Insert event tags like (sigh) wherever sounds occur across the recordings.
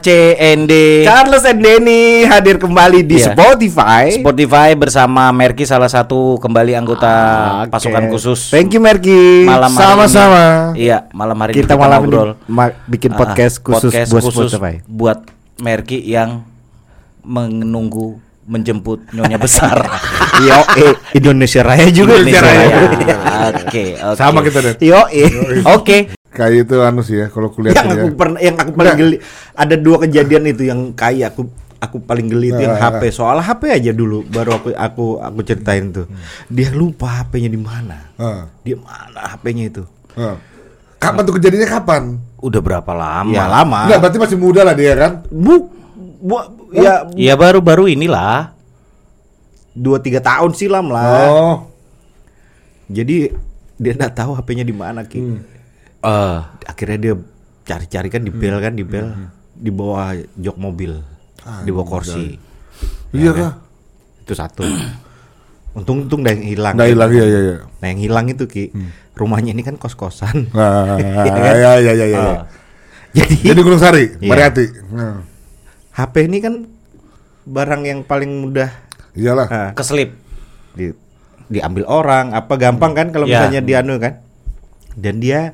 CND Charles and Denny hadir kembali di Iya. Spotify. Spotify bersama Merki salah satu kembali anggota Ah, Oke. pasukan khusus Thank you Merki. malam hari Sama-sama. ini. Iya, malam hari ini Kita malam ini ngobrol. ma- bikin Ah, podcast khusus podcast buat khusus Spotify. buat Merki yang menunggu menjemput nyonya besar. (laughs) Yo, eh, Indonesia Raya juga Indonesia. Raya. Oke, oke. Sama kita deh. Yo, eh. Oke. Kayak itu anu sih ya kalau kuliah yang tuh ya. aku pernah yang aku paling geli ada dua kejadian itu yang kayak aku aku paling geli itu yang HP soal HP aja dulu baru aku aku aku ceritain tuh dia lupa HP-nya di mana di mana HP-nya itu. Kapan tuh kejadiannya kapan? Udah berapa lama? ya lama Enggak, berarti masih muda lah dia kan? bu, bu ya Ya baru-baru inilah. dua tiga tahun silam lah Oh. jadi dia nggak tahu HP-nya di mana ki Hmm. Eh, akhirnya dia cari-cari kan di bel kan di bel di bawah jok mobil Ah, di bawah kursi Iya kah? itu satu (clears throat) untung-untung udah hilang Enggak hilang ya ya ya. Nah yang hilang itu ki rumahnya ini kan kos kosan. Nah, Iya kan? ya ya ya ya. ya. Jadi Jadi Gunung Sari, Iya. Mariati. Nah, HP ini kan barang yang paling mudah iyalah. ah, keselip. di, diambil orang apa gampang kan kalau Ya. misalnya dianu kan. Dan dia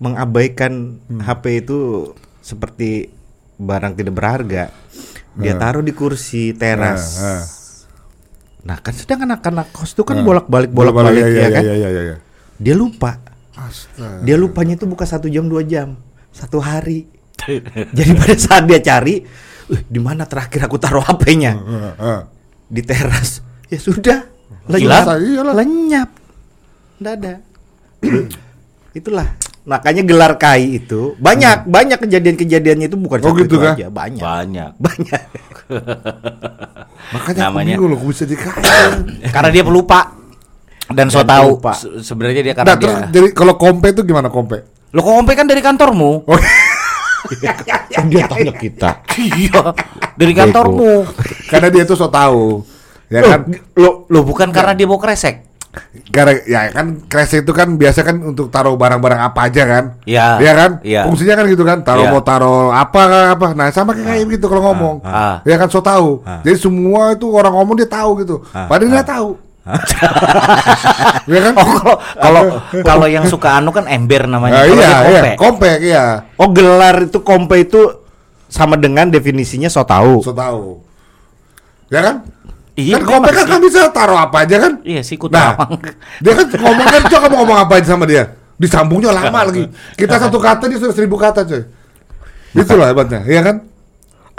mengabaikan HP itu seperti barang tidak berharga. Dia Ah. taruh di kursi teras. Ah, ah. Nah kan sedang anak-anak kos itu kan bolak-balik bolak-balik ya, ya, ya, kan. ya, ya, ya, ya. Dia lupa. Astaga. Dia lupanya itu bukan satu jam dua jam, satu hari. (laughs) Jadi pada saat dia cari, "Eh, di mana terakhir aku taruh HP-nya? Di teras. Ya sudah, lenyap, iyalah. lenyap, Nggak ada. Itulah. Makanya gelar kai itu banyak banyak kejadian-kejadiannya itu bukan Oh, gitu itu kah? aja, banyak. Banyak. (laughs) Banyak. (laughs) Makanya Namanya- aku bingung loh, bisa dikaya. (laughs) Karena dia pelupa dan so tahu se- sebenarnya dia karena Nah, terus dia. jadi kalau kompe itu gimana kompe? Lo kok ngompe kan dari kantormu? Oh, Kan dia tanya kita. iya, dari kantormu. karena dia tuh so tahu. Ya kan? Lo lo bukan karena dia bawa kresek. Karena ya kan kresek itu kan biasa kan untuk taruh barang-barang apa aja kan? Iya. Iya kan? Iya. Fungsinya kan gitu kan, taruh Iya. mau taruh apa apa. Nah, sama kayak gitu kalau ngomong. ah. Ya kan so tahu. Jadi semua itu orang ngomong dia tahu gitu. Padahal dia tahu. (laughs) ya kan? Oh, kalau kalau (laughs) kalau yang suka anu kan ember namanya. Nah, iya, dia iya, kompe. kompe iya. Oh, gelar itu kompe itu sama dengan definisinya so tahu. So tahu. Ya kan? Iya, kan kompe memang kan kan bisa taruh apa aja kan? Iya sih, ku Nah, dia kan ngomong kan coba kamu ngomong apa aja sama dia. Disambungnya lama lagi. Kita satu kata dia sudah seribu kata coy. Itulah hebatnya, iya kan?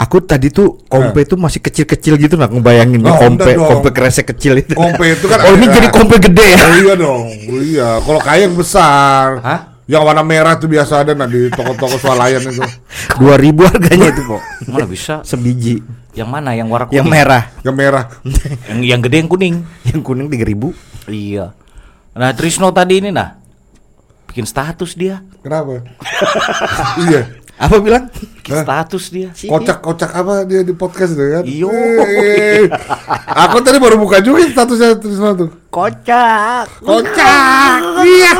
Aku tadi tuh kompe itu masih kecil-kecil gitu nah ngebayangin Oh, kompe kompe kresek kecil itu. Kompe itu kan Oh, ini jadi kompe gede ya. Oh, iya dong. Oh, iya, kalau kayak yang besar. Hah? Yang warna merah tuh biasa ada nah di toko-toko swalayan itu. (laughs) 2000 harganya itu, Pok. Mana bisa? Sebiji. Yang mana? Yang warna kuning? Yang merah. Yang merah. (laughs) Yang yang gede yang kuning. Yang kuning 3000. Iya. Nah, Trisno tadi ini nah bikin status dia. Kenapa? (laughs) iya. Apa bilang? Bikin Hah? status dia. Kocak-kocak apa dia di podcast itu kan? Iyo. Aku tadi baru buka juga statusnya Trisno tuh. Kocak. Kocak. Iya.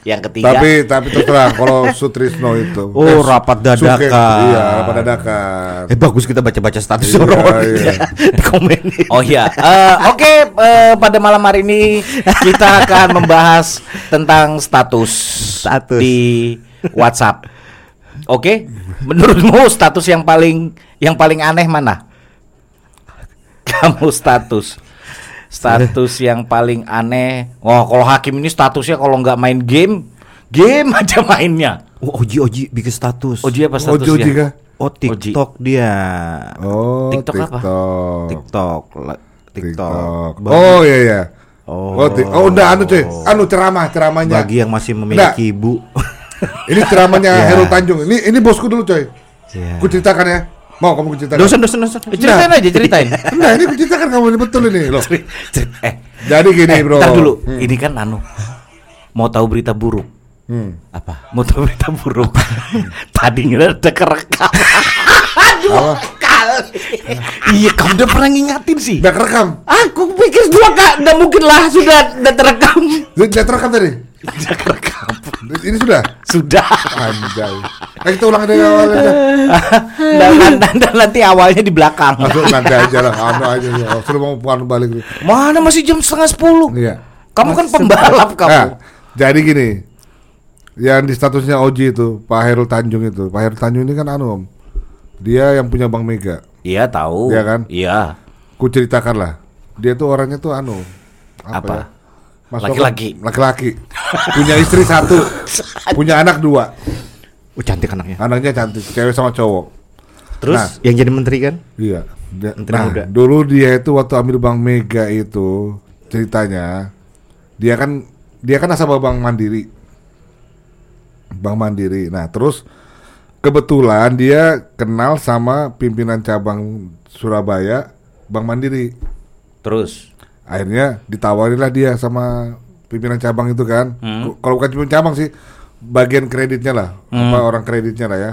Yang ketiga. Tapi tapi terserah kalau (laughs) Sutrisno itu. Oh, rapat dadakan. Suke- iya, rapat dadakan. Eh bagus kita baca-baca status Iya, orang iya. (laughs) di komen. Oh iya, Eh, oke eh, pada malam hari ini kita akan membahas tentang status, Status. di WhatsApp. Oke, menurutmu status yang paling yang paling aneh mana? Kamu status, status yang paling aneh. Wah, kalau hakim ini statusnya kalau nggak main game, game (laughs) aja mainnya. Oh, Oji Oji bikin status. Oji apa statusnya? juga. Oh, TikTok dia. Oh, TikTok apa? TikTok. TikTok. TikTok. Oh iya iya. Oh. Oh, oh udah anu cuy. Anu ceramah ceramahnya. Bagi yang masih memiliki ibu. Ini ceramahnya (laughs) Ya. Heru Tanjung. Ini ini bosku dulu coy. Ya. Ku ceritakan ya. Mau kamu ku ceritakan? Dosen dosen dosen. Eh, Ceritain aja, ceritain. Enggak, ini ku ceritakan kamu ini betul ini loh. Eh, Jadi gini, eh, Bro. ntar dulu. Hmm. Ini kan anu. Mau tahu berita buruk? Hmm. Apa? Mau tahu berita buruk? Tadi ngira ada kerekam. (laughs) Apa? iya, kamu udah pernah ngingatin sih. Udah kerekam. Aku pikir dua kak, nggak mungkin lah sudah udah terekam. Udah terekam tadi. Kerekam. Ini sudah. Sudah. Anjay. Eh, kita ulang dari awal aja. dan, dan- dan nanti awalnya di belakang. Langsung nanti aja lah. Anu aja. ya. Suruh mau puan balik. Mana masih jam setengah sepuluh? Iya. Kamu kan pembalap kamu. Nah, jadi gini. Yang di statusnya Oji itu, Pak Hairul Tanjung itu. Pak Hairul Tanjung ini kan anu Om. Dia yang punya Bank Mega. Iya tahu. Iya kan? Iya. Ku ceritakan lah. Dia tuh orangnya tuh anu. Apa? ya? Masuk- Laki-laki. Laki-laki. Punya istri satu. punya anak dua. Oh, cantik anaknya. Anaknya cantik, cewek sama cowok. Terus Nah, Yang jadi menteri kan? Iya. Dia- Menteri nah, muda. dulu dia itu waktu ambil Bank Mega itu ceritanya dia kan dia kan nasabah Bank Mandiri. Bank Mandiri. Nah, terus kebetulan dia kenal sama pimpinan cabang Surabaya Bank Mandiri. terus Akhirnya ditawarilah dia sama pimpinan cabang itu kan. Hmm. Kalau bukan pimpinan cabang sih bagian kreditnya lah, apa orang kreditnya lah ya.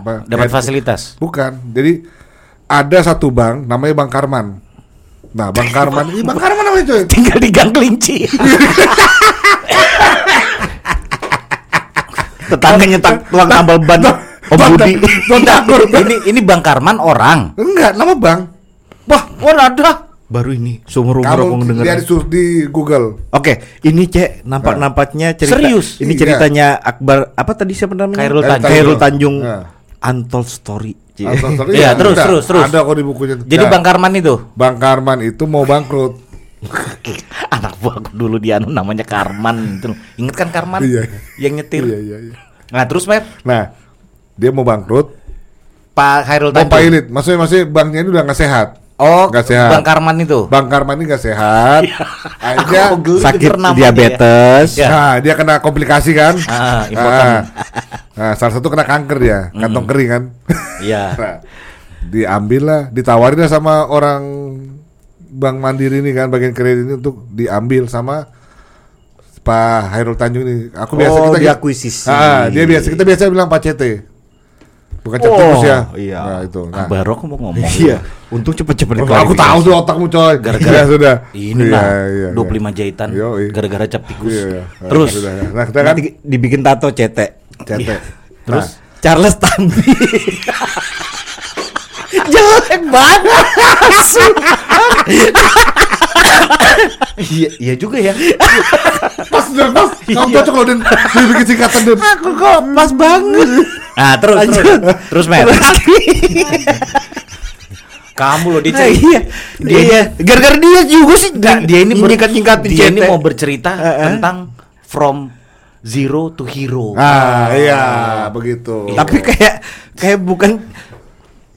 Apa Hmm. dapat kredit- fasilitas. Bukan. Jadi ada satu bank namanya Bank Karman. Nah, Bank (laughs) Karman ini Bank Karman namanya coy. Tinggal di Gang Kelinci. (laughs) Tetangganya tak tuang tambal ban. Om Budi. (laughs) ini ini Bang Karman orang. Enggak, nama bank. Wah, oh ada. Baru ini seumur umur aku Kamu ngedenger. dia di, di Google. Oke, ini cek nampak-nampaknya cerita. Serius? Ini Iya. ceritanya Akbar apa tadi siapa namanya? Khairul Tanjung. Khairul Tanjung. Nah. Untold Story. Atau- sorry, Iya, ya, terus, ada. terus, terus. Ada kok di bukunya. Jadi Nah, Bang Karman itu Bank Karman itu mau bangkrut. (laughs) anak buahku dulu dia anu namanya Karman itu. Ingat kan Karman? Iya. Yang nyetir. Iya, iya, iya. Nah, terus Pep, Nah, dia mau bangkrut. Pak Khairul Mau Tanjung. pilot. Maksudnya masih banknya ini udah nggak sehat. Oh, Nggak sehat. Bang Karman itu. Bank Karman ini nggak sehat. (laughs) Akhirnya Aku geli Sakit diabetes. Ya. Nah, dia kena komplikasi kan? Ah. Ah. Nah, salah satu kena kanker dia, kantong kering kan. Iya. (laughs) nah, diambil lah, ditawarin lah sama orang Bank Mandiri ini kan bagian kredit ini untuk diambil sama Pak Hairul Tanjung ini. Aku biasa Oh, kita diakuisisi. Ah, dia biasa kita biasa bilang Pak CT. Bukan Oh, Ceptikus ya. iya. Nah, itu. Nah, Baru aku mau ngomong. (laughs) Iya. Untung cepet-cepet Oh, aku tahu tuh otakmu coy. Gara-gara Ya, sudah. Ini Iya, lah, iya, 25 iya. jahitan gara-gara cap tikus. Iya, iya. Terus Sudah, ya. Nah, kita kan dibikin tato cetek. CT. Terus? Nah, Charles Tanbi. (laughs) Jelek banget. (laughs) Iya, iya juga ya. pas udah pas. Kamu cocok loh Den. Dia bikin singkatan Den. Aku kok pas banget. Nah, terus terus, Lanjut. terus Mer. (laughs) Kamu loh dia Nah, iya. dia iya. Gara-gara dia juga sih. Nggak, dia ini nyingkat-nyingkatin dia ini mau bercerita Eh, eh. tentang from zero to hero. Ah, iya, begitu. Tapi kayak kayak bukan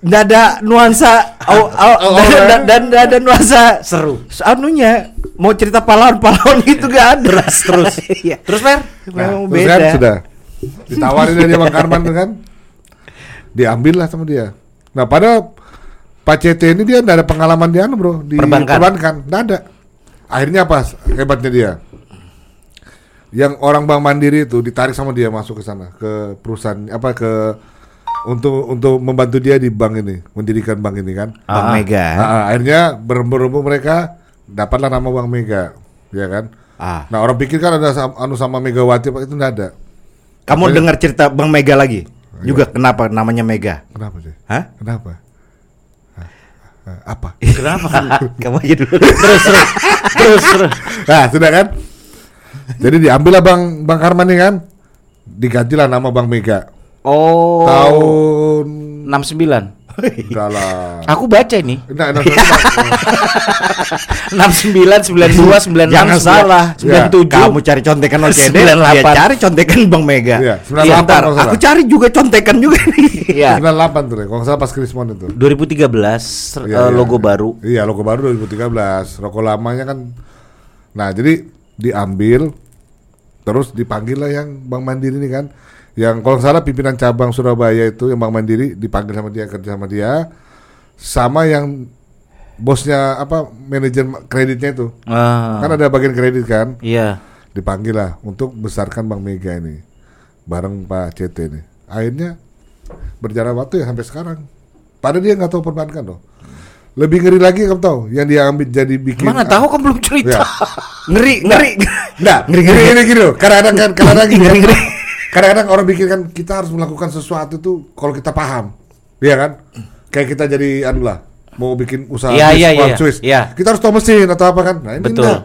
nggak ada nuansa au, Oh, dan, (laughs) oh, dan, dan ada nuansa Seru. anunya mau cerita pahlawan-pahlawan itu gak ada Terus terus. (laughs) Iya. Terus Mer? terus beda kan sudah ditawarin dari Bang Karman kan. Diambil lah sama dia. Nah, pada Pak CT ini dia enggak ada pengalaman di anu, Bro, di Perbankan. perbankan. Nggak ada. Akhirnya apa hebatnya dia? Yang orang Bank Mandiri itu ditarik sama dia masuk ke sana, ke perusahaan apa ke untuk untuk membantu dia di bank ini, mendirikan bank ini kan. Bang Ah. Mega Ah, ah, akhirnya berembuk mereka dapatlah nama Bank Mega, ya kan? ah Nah orang pikir kan ada anu sama Megawati itu nggak ada. Kamu Apanya? dengar cerita Bang Mega lagi juga kenapa namanya Mega Kenapa sih? Hah? Kenapa? Hah, Apa? Kenapa? (laughs) kamu aja dulu terus terus. (laughs) Terus terus. Nah sudah kan? Jadi diambil lah Bang Bang Karman nih kan, digantilah nama Bang Mega. Oh. Tahun 69. Enggak lah. Aku baca ini. Enggak, enggak, enggak. 69 92 96 jangan salah 97. kamu cari contekan OCD 98. ya cari contekan Bang Mega Iya, Iya, 98 ntar kalau salah. aku cari juga contekan juga nih Iya. 98 tuh deh, kalau nggak salah pas Krismon itu. 2013 Iya, eh, iya. logo baru. Iya, logo baru 2013. Rokok lamanya kan. Nah, jadi diambil terus dipanggil lah yang Bank Mandiri ini kan. Yang kalau salah pimpinan cabang Surabaya itu yang Bank Mandiri dipanggil sama dia kerja sama dia sama yang bosnya apa manajer kreditnya itu. Ah. Kan ada bagian kredit kan. Iya. Dipanggil lah untuk besarkan Bank Mega ini bareng Pak CT ini. Akhirnya berjalan waktu ya sampai sekarang. Padahal dia nggak tahu perbankan loh. Lebih ngeri lagi kamu tahu yang dia ambil jadi bikin Mana tahu kan belum cerita. Ya. Ngeri, ngeri. Enggak, Ngeri, ngeri, ngeri. ngeri, gini loh. Kadang-kadang kan, kadang-kadang gini. Ngeri, ngeri. Kadang-kadang orang pikir kan kita harus melakukan sesuatu tuh kalau kita paham, iya kan? Kayak kita jadi anu lah, mau bikin usaha bis, iya, one iya. Swiss. Iya. Kita harus tahu mesin atau apa kan? Nah, ini Betul. enggak.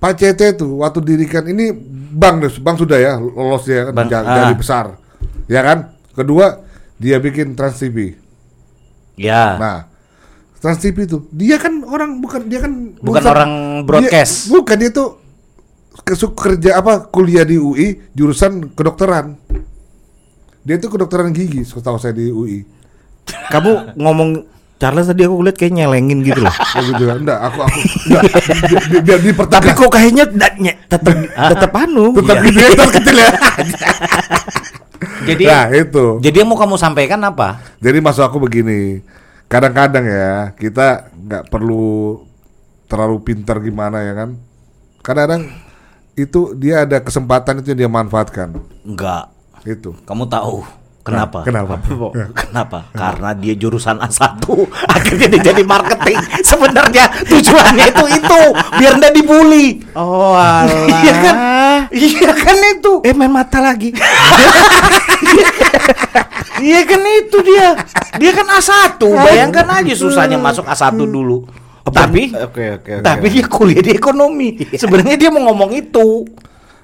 Pak CT tuh waktu dirikan ini bank deh, bank sudah ya lolos ya kan Bank, ja- ah. jadi besar, ya kan? Kedua dia bikin Trans TV. Ya. Nah, Trans TV itu dia kan orang bukan dia kan Bukan lulusan- orang broadcast. Dia, bukan dia tuh kerja apa kuliah di UI jurusan kedokteran. Dia tuh kedokteran gigi, setahu saya di UI. Kamu ngomong Charles tadi aku lihat kayak nyelengin gitu loh. (laughs) Oh gitu ya. Enggak, aku aku enggak bi- bi- bi- biar dipertegas. Tapi kok kayaknya dadnya tetap tetap anu. tetap gitu ya, kecil ya. Jadi Nah, itu. jadi yang mau kamu sampaikan apa? Jadi maksud aku begini, kadang-kadang ya kita nggak perlu terlalu pintar gimana ya kan. Kadang-kadang itu dia ada kesempatan itu yang dia manfaatkan. Enggak. Itu. Kamu tahu kenapa? Nah, kenapa? Kenapa? Karena dia jurusan A1 (laughs) Akhirnya dia jadi marketing Sebenarnya tujuannya itu itu Biar nggak dibully Oh alah. Iya kan? Iya kan itu Eh main mata lagi. (laughs) Iya kan itu dia Dia kan A1 Bayangkan aja susahnya masuk A1 dulu Tapi Oke oke oke. Tapi dia kuliah di ekonomi Sebenarnya dia mau ngomong itu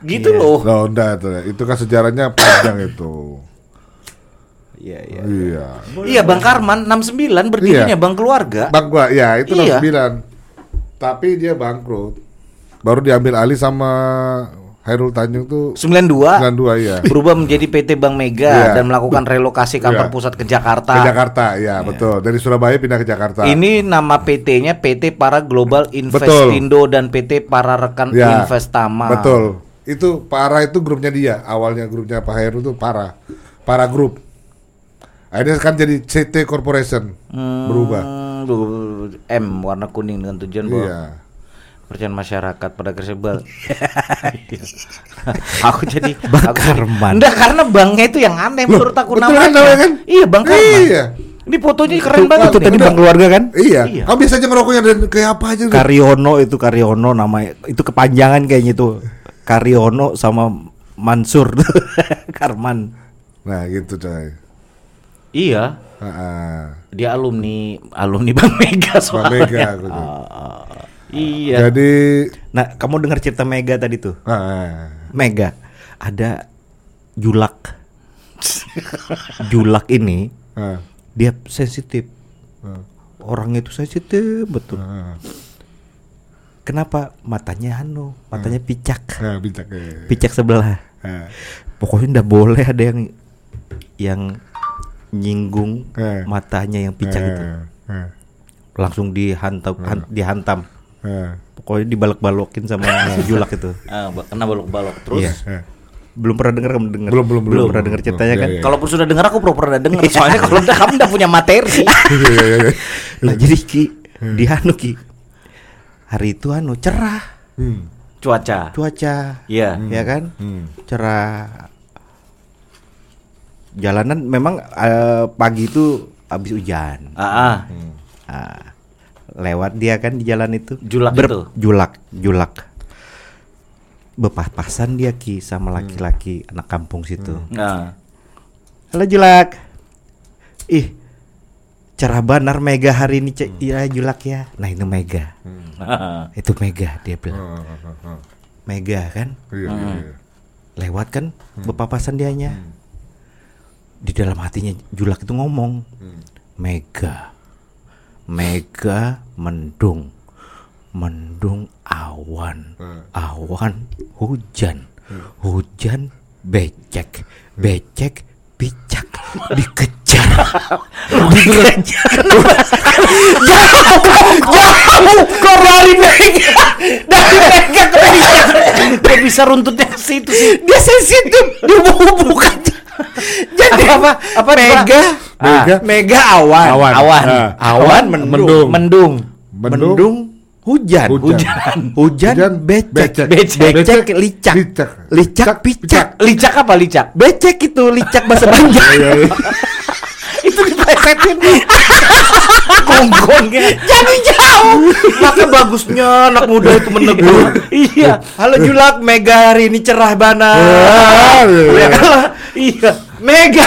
Gitu Iya. loh Loh, enggak itu. Itu kan sejarahnya panjang itu. Iya iya. Iya. Iya Bang Karman 69 berdirinya Iya. Bang Keluarga Bang gua ya itu Iya. 69. Tapi dia bangkrut. Baru diambil alih sama Hairul Tanjung tuh 92 92 ya. berubah menjadi PT Bank Mega Iya. dan melakukan relokasi kantor Iya. pusat ke Jakarta. Ke Jakarta, ya betul. Dari Surabaya pindah ke Jakarta. Ini nama PT-nya PT Para Global Investindo dan PT Para Rekan Ya, Investama. Betul. Itu Para itu grupnya dia. Awalnya grupnya Pak Heru itu Para. Para Group. Akhirnya kan jadi CT Corporation. Berubah. Hmm, du- M warna kuning dengan tujuan bahwa Iya. Percayaan masyarakat pada kersebal. (laughs) aku jadi Bang aku- Karman. Enggak karena banknya itu yang aneh menurut aku betul namanya. kan namanya kan? Iya Bang Karman. Iya. Ini fotonya keren banget. Itu nih. tadi bang keluarga kan? Iya. Iya. Kamu bisa aja ngerokoknya dan kayak apa aja. Karyono itu Karyono namanya. Itu kepanjangan kayaknya itu. Karyono sama Mansur (laughs) Karman. Nah gitu coy. Iya. Ah, ah. Dia alumni alumni Bang Mega Bang soalnya. Mega aku tuh. Iya. Jadi Nah, kamu dengar cerita Mega tadi tuh? ah, ah. Mega ada Julak. (laughs) Julak ini Ah, dia sensitif. ah, Orangnya itu sensitif betul. ah. Kenapa? Matanya anu, matanya picak. Nah, bijak ya. Picak sebelah. Ah, Pokoknya ndak boleh ada yang yang nyinggung Eh. matanya yang picak itu. ah, Langsung dihantam han- dihantam. Ah. Pokoknya dibalok-balokin sama si Julak itu. Ah, ba- kena balok-balok terus. Iya. Ah. Belum pernah dengar kamu dengar? Belum, belum, belum. pernah dengar ceritanya Belum. kan? Iya, iya. Kalaupun sudah dengar aku pura-pura udah dengar. Soalnya kalau udah kamu udah punya materi. (laughs) Iya, iya, iya. Nah, jadi Ki, di anu Ki. Hari itu anu cerah Hmm, Cuaca. cuaca. Iya. Ya kan? hmm. Cerah. Jalanan memang eh, pagi itu habis hujan. Ah, ah. Nah, lewat dia kan di jalan itu. Julak itu? Julak, julak. Bepas-pasan dia Ki sama laki-laki anak kampung situ. Nah. Halo Julak. Ih, cerah benar Mega hari ini cek iya Julak ya. Nah itu Mega. (laughs) Itu Mega dia bilang. Ah, ah. Mega kan. Iya, iya, iya. Lewat kan bepapasan dianya. Di dalam hatinya Julak itu ngomong. Mega. Mega mendung. Mendung awan. Awan hujan. Hujan becek. Becek picak dikejar. (laughs) dikejar. Jauh kok dari Mega dari Mega ke bisa runtutnya ke situ sih? Dia sensitif dia mau bukan. (laughs) Jadi Apa, apa, Mega Mega. Mega awan. Awan. Awan. Ah. Awan mendung. Mendung. Mendung. Mendung. Mendung hujan. Hujan. Hujan, (laughs) hujan becek. becek. Becek, Becek, licak. licak. Licak picak. Licak apa licak? Becek itu licak bahasa (laughs) Banjar. Iya, iya. Itu diplesetin. gonggongnya. Jadi jauh. Maka bagusnya anak muda itu menegur. Iya. Halo Julak, Mega hari ini cerah bana. Ah, iya. Ya? Iya. Mega.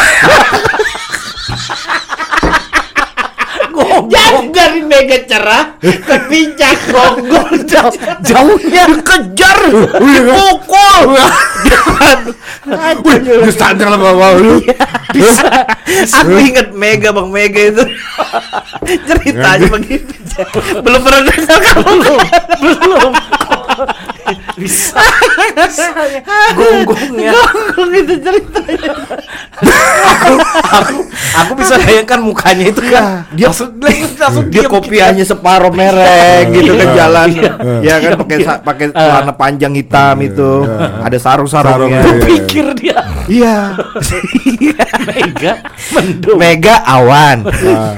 Jadi dari Mega cerah ke gonggong jauh. Jauhnya Dikejar, iya, dipukul. Wih, di standar lah bawa lu. Aku inget Mega Bang Mega itu ceritanya begitu. Belum pernah dengar kamu belum. Bisa. (laughs) Gonggongnya. Gonggong itu ceritanya. aku aku bisa bayangkan mukanya itu kan dia langsung langsung Dia kopiannya separuh merek gitu ke Iya. jalan. Iya. Ya kan pakai pakai celana panjang hitam itu. Ada sarung-sarungnya. Sarung, iya. pikir dia Iya. mega mendung Mega awan. Ah,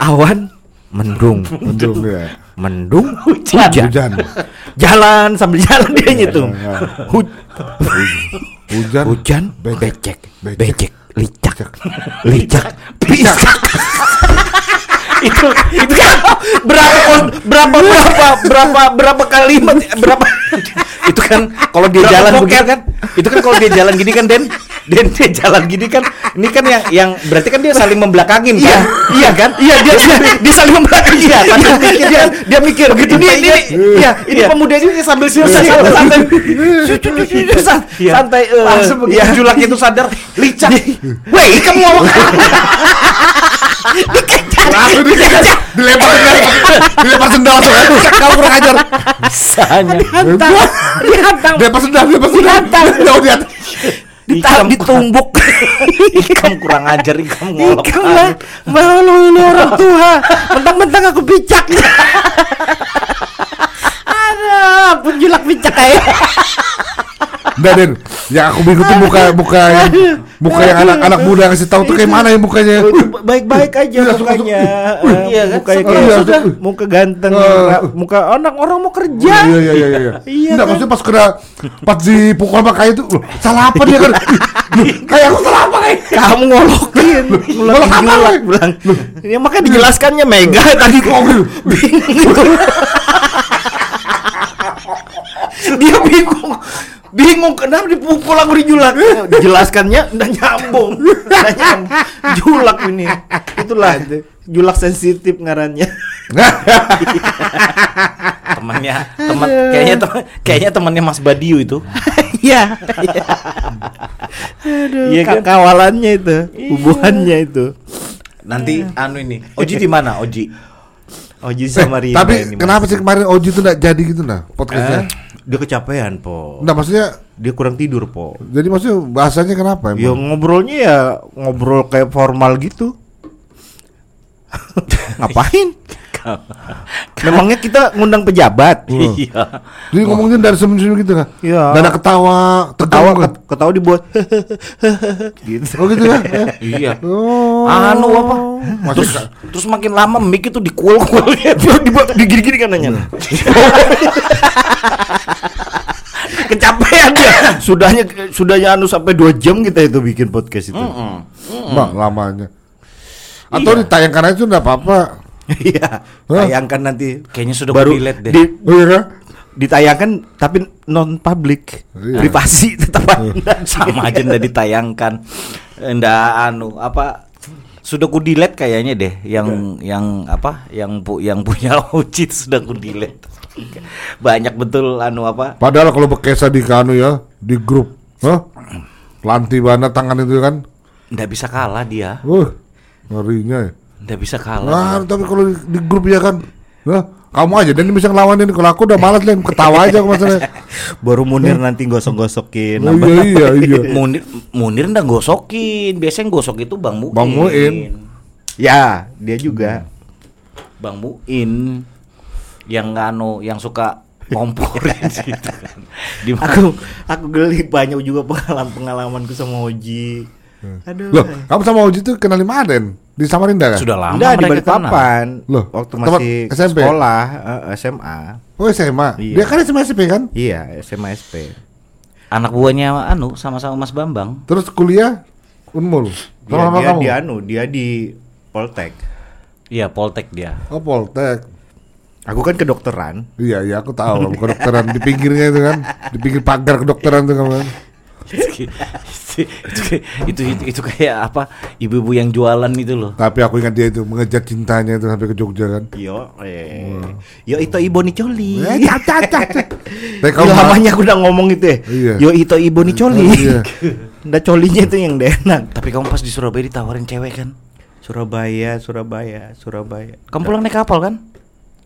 Awan mendung. Mendung ya. Mendung (laughs) Hujan. Hujan. (laughs) Jalan sambil jalan dia ngitung. Iya. Hu- Hujan. Hujan Becek. becek, Becek. becek, licak, licak, Pisak. (laughs) itu itu kan berapa berapa berapa berapa berapa kalimat berapa itu kan kalau dia Berapa jalan begitu kan itu kan kalau dia jalan gini kan Den Den dia jalan gini kan ini kan yang yang berarti kan dia saling membelakangin Iya, kan? Iya kan? Iya dia dia, dia saling membelakangin. Iya kan? Dia mikir dia, dia mikir begitu Ini- ini ini ini- iya. ini iya. pemuda ini sambil santai Iya. santai. santai. Iya. santai. Eh, Langsung begitu. iya. julak itu sadar licak. Weh kamu ngomong. Langsung di dilempar sendal. Dilempar sendal kamu kurang ajar. bisanya. Dihantam. Dihantam. Dilempar sendal, dilempar sendal. Jauh ditaruh ditumbuk. (laughs) Ikam kurang ajar ikam ngolok Ikam lah. malu ini orang (laughs) tua. Mentang-mentang aku bijak. (laughs) Ada penjulak bijak kayak Enggak, Den. Yang aku bingung tuh muka muka yang muka yang anak-anak muda ngasih tahu tuh kayak mana ya mukanya. baik-baik aja Iya, mukanya Iya kan? mukanya Iya, kayak sudah. muka ganteng Eh. muka anak orang mau kerja Iya iya iya iya. Iya, Enggak, kan? maksudnya pas kena pas dipukul sama kayak itu, loh, salah apa dia kan? (laughs) Kayak aku salah apa kayak? kamu ngolokin ngolok apa, bilang ya makanya dijelaskannya Mega tadi Oh, gitu. (laughs) bingung (laughs) dia bingung bingung kenapa dipukul aku di julak (laughs) dijelaskannya udah nyambung. Udah nyambung. Julak ini. Itulah julak sensitif ngarannya. (laughs) Temannya teman kayaknya teman kayaknya temannya Mas Badiu itu. (laughs) Iya. Aduh Iya kan? ka- kawalannya itu hubungannya itu. Nanti anu ini Oji di mana Oji? Oji Eh, sama Rina tapi ini, kenapa sih kemarin Oji tuh enggak jadi gitu nah podcastnya? Eh, dia kecapean po Enggak maksudnya dia kurang tidur po jadi maksudnya bahasanya kenapa Ya emang? ngobrolnya ya ngobrol kayak formal gitu. (laughs) Ngapain? (laughs) Memangnya kita ngundang pejabat? iya Jadi ngomongnya dari senyum-senyum gitu kan? Iya. Dan ketawa, Ketawa kan? ketawa dibuat (laughs) gitu. Oh gitu ya? (laughs) iya Oh. anu apa Masih terus terus makin lama mic itu dikul-kul Dia dibuat digini-gini kan nanya. Kecapean dia. Sudahnya sudahnya anu sampai dua jam kita itu bikin podcast itu. Mbak, lamanya. Atau ditayangkan aja tuh enggak apa-apa. Iya. Tayangkan nanti kayaknya sudah baru delete deh di, Oh iya kan? ditayangkan tapi non public Iya. privasi (laughs) tetap ada. sama aja ndak ditayangkan ndak anu apa sudah ku delete kayaknya deh yang yang apa yang pu yang punya (laughs) itu sudah ku delete banyak betul anu apa Padahal kalau bekesa di kanu ya, di grup. Hah? Lanti banget tangan itu kan. ndak bisa kalah dia Uh, ngerinya ya. Ndak bisa kalah Nah, tapi kalau di, di grup ya kan. Nah, kamu aja dan bisa ngelawan ini. Kalau aku udah malas lah, ketawa aja aku masalahnya. (laughs) Baru Munir nanti gosok-gosokin. Oh iya iya iya. (laughs) Munir Munir ndak gosokin biasanya gosok itu Bang Muin Bang Muin. Ya, dia juga. Bang Muin yang anu yang suka ngomporin (laughs) gitu kan di Aku aku geli banyak juga pengalaman-pengalamanku sama Oji. Aduh. Loh, kamu sama Oji tuh kenal di Maden? Di Samarinda kan? sudah lama Enggak di. Balikpapan. Loh, waktu tempat masih SMP? sekolah eh, SMA. Oh SMA. Iya. Dia kan SMA SP kan? Iya, SMA SP. anak buahnya anu sama-sama Mas Bambang Terus kuliah Unmul. Dia, Sama-sama dia, kamu. dia anu, dia di Poltek. Iya, Poltek dia. Oh Poltek. Aku kan kedokteran. Iya iya aku tahu kedokteran di pinggirnya itu kan di pinggir pagar kedokteran tuh kan. Itu, itu, itu, itu, itu kayak apa? Ibu-ibu yang jualan itu loh. Tapi aku ingat dia itu mengejar cintanya itu sampai ke Jogja kan. Yo, eh. Yo itu Ibo Nicoli. Eh. (laughs) Tapi Yo kamu namanya aku udah ngomong itu ya. Iya. Yo itu Ibo Nicoli. Oh, iya. (laughs) Nda colinya itu yang enak. Tapi kamu pas di Surabaya ditawarin cewek kan? Surabaya, Surabaya, Surabaya. Kamu pulang naik kapal kan?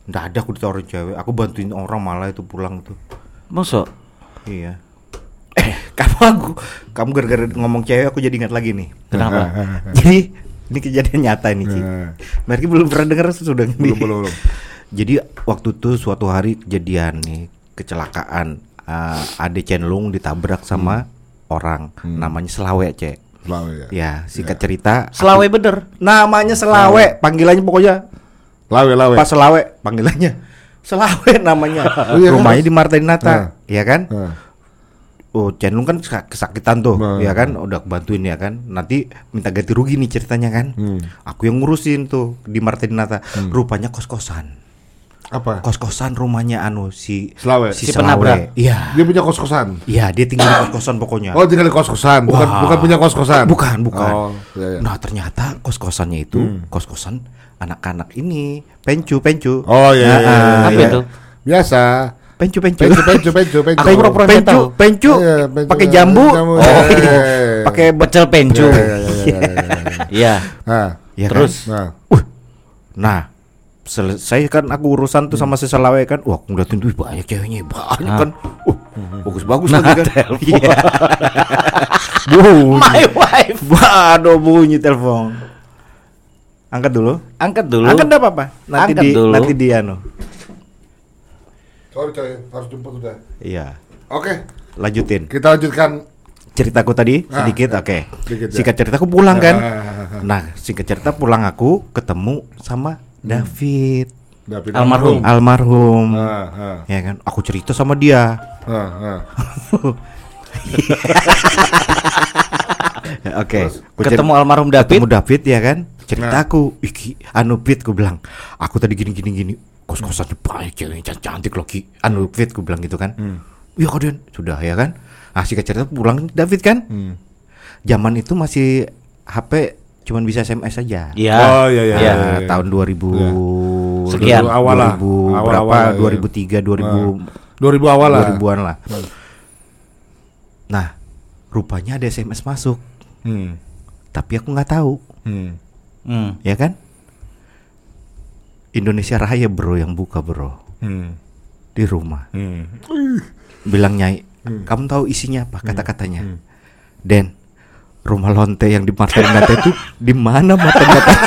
Nggak ada aku ditawarin cewek. Aku bantuin orang malah itu pulang tuh. Masa? Iya. Eh, kamu aku, kamu gara-gara ngomong cewek aku jadi ingat lagi nih. Kenapa? (laughs) jadi ini kejadian nyata ini Ci. Nah. Mereka belum pernah dengar sudah ini. belum belum belum. Jadi waktu itu suatu hari kejadian nih kecelakaan uh, Ade Cenlung ditabrak sama orang namanya Selawe cek. Selawe ya. Ya singkat cerita Selawe bener. namanya Selawe panggilannya pokoknya Lawe lawe. Pas Selawe panggilannya Selawe namanya. (laughs) Oh, iya kan? Rumahnya di Marta Nah. Dinata, ya kan? Nah. Oh, Cenlung kan kesak- kesakitan tuh, Nah. ya kan? Udah aku bantuin ya kan. Nanti minta ganti rugi nih ceritanya kan. Hmm. Aku yang ngurusin tuh di Marta Dinata. Rupanya kos-kosan. Apa? Kos-kosan rumahnya anu si Selawe. Si, Si Selawe. penabrak. Iya. Dia punya kos kosan. Iya, dia tinggal di kos-kosan pokoknya. Oh tinggal di kos kosan, bukan Wah. bukan punya kos kosan. Bukan, bukan. Oh, iya, iya. Nah, ternyata kos-kosannya itu kos-kosan anak-anak ini, pencu, pencu. Oh iya. Nah, iya, iya, ah, Apa iya. itu? Biasa. Pencu, pencu. Pencu pencu pencu pencu. Pencu, tahu. pencu, Iya, pencu. pakai jambu, Jambu, oh, iya, iya. iya, iya. pakai Pecel pencu. Iya, iya, iya, iya, iya, iya. Iya. Nah, Ya Terus? nah. Nah, selesai kan aku urusan tuh sama si Selawe kan. Wah, aku ngeliatin tuh banyak ceweknya, banyak kan. Uh, bagus-bagus lagi kan. Iya. (laughs) bunyi. My wife. Waduh, bunyi telepon. Angkat dulu. Angkat dulu. Angkat enggak apa-apa. Nanti Angkat di dulu. nanti di anu. Sorry coy, harus jemput udah. Iya. Oke, Lanjutin. kita lanjutkan. Ceritaku tadi Ah, sedikit, ya. oke. Sedikit, ya. Singkat cerita aku pulang kan. Ah, Nah, singkat cerita pulang aku ketemu sama David David Almarhum. almarhum. Ah, ah, Ya kan, aku cerita sama dia. ah, ah. (laughs) Oke. Aku Ketemu almarhum David. ketemu David ya kan. Cerita Nah. aku, iki anu Pit gue bilang, aku tadi gini gini gini. Kos kosannya banyak cewek cantik, cantik loh ki. Anu Pit gue bilang gitu kan. Iya kalian sudah ya kan. Nah singkat cerita pulang David kan. Hmm. Zaman itu masih HP cuman bisa SMS saja. Iya. Oh, iya, iya, Iya. iya. Nah, tahun 2000 Sekian. awal lah. 2000 Awal- berapa? awal lah, iya. 2003 2000 2000 awal lah. 2000-an lah. Nah, rupanya ada SMS masuk, Hmm. tapi aku nggak tahu, Hmm. Hmm. ya kan? Indonesia Raya bro yang buka bro Hmm. di rumah. Hmm. Bilang nyai, kamu tahu isinya apa kata-katanya? Den, rumah lonte yang di Dinata itu di mana Marta Dinata? (laughs)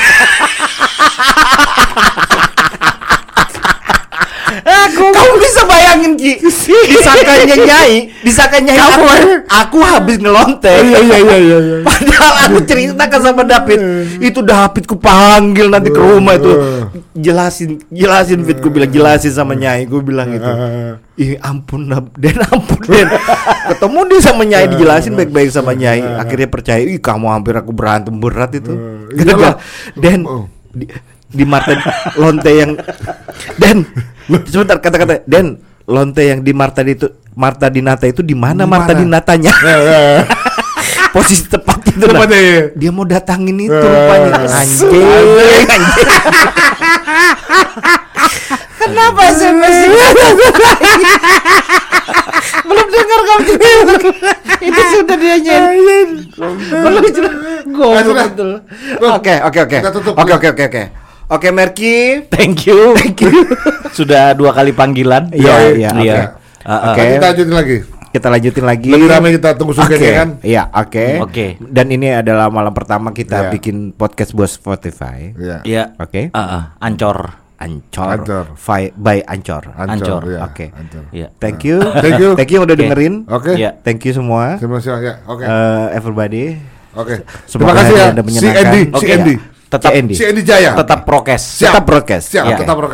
Kamu bisa bayangin Ki (laughs) Disangkanya nyai Disangkanya nyai aku, aku habis ngelonte Iya iya iya iya. (laughs) iya. Padahal aku ceritakan sama David Itu David ku panggil nanti ke rumah itu Jelasin Jelasin Fit Ku bilang jelasin sama nyai Gue bilang gitu Ah, (laughs) Ih ampun Den ampun Den Ketemu dia sama nyai Dijelasin baik-baik sama nyai Akhirnya percaya Ih kamu hampir aku berantem berat itu Eh, Gara-gara iyalah. Den Oh. di, di Marta lonte yang Den sebentar kata-kata Den lonte yang di Marta itu Marta Dinata itu di mana Marta? Dinatanya iya, iya. (laughs) posisi tepat itu. Tepatnya, iya. dia mau datangin itu Eh, rupanya anjing. (laughs) anjing anjing kenapa SMS belum dengar kamu itu sudah dia nyanyi belum Ah, sudah. betul oke oke oke oke oke oke oke oke Merki Thank you. Thank you. (laughs) Sudah dua kali panggilan. Iya, iya, oke. Iya. Ah, ah. Oke. Kita lanjutin lagi. Kita lanjutin lagi Lebih ramai kita tunggu Oke, surganya kan. Iya, oke. Oke. Dan ini adalah malam pertama kita Iya. bikin podcast buat Spotify. Iya. Iya. Oke. Ah, ah. Ancor. Ancor. Ancor. Fi- by Ancor. Ancor, ya, Oke. Ancor. Iya. Thank you. Thank you. Thank you udah Oke. dengerin. Oke. Iya. Thank you semua. Terima kasih ya. Oke. Eh, everybody. Oke. semoga Terima kasih ya. Si menyenangkan. Andy, si Oke. Andy. Tetap Si Andy. Si Andy Jaya. tetap prokes. Siap. Tetap broadcast. Siap, Iya. tetap prokes.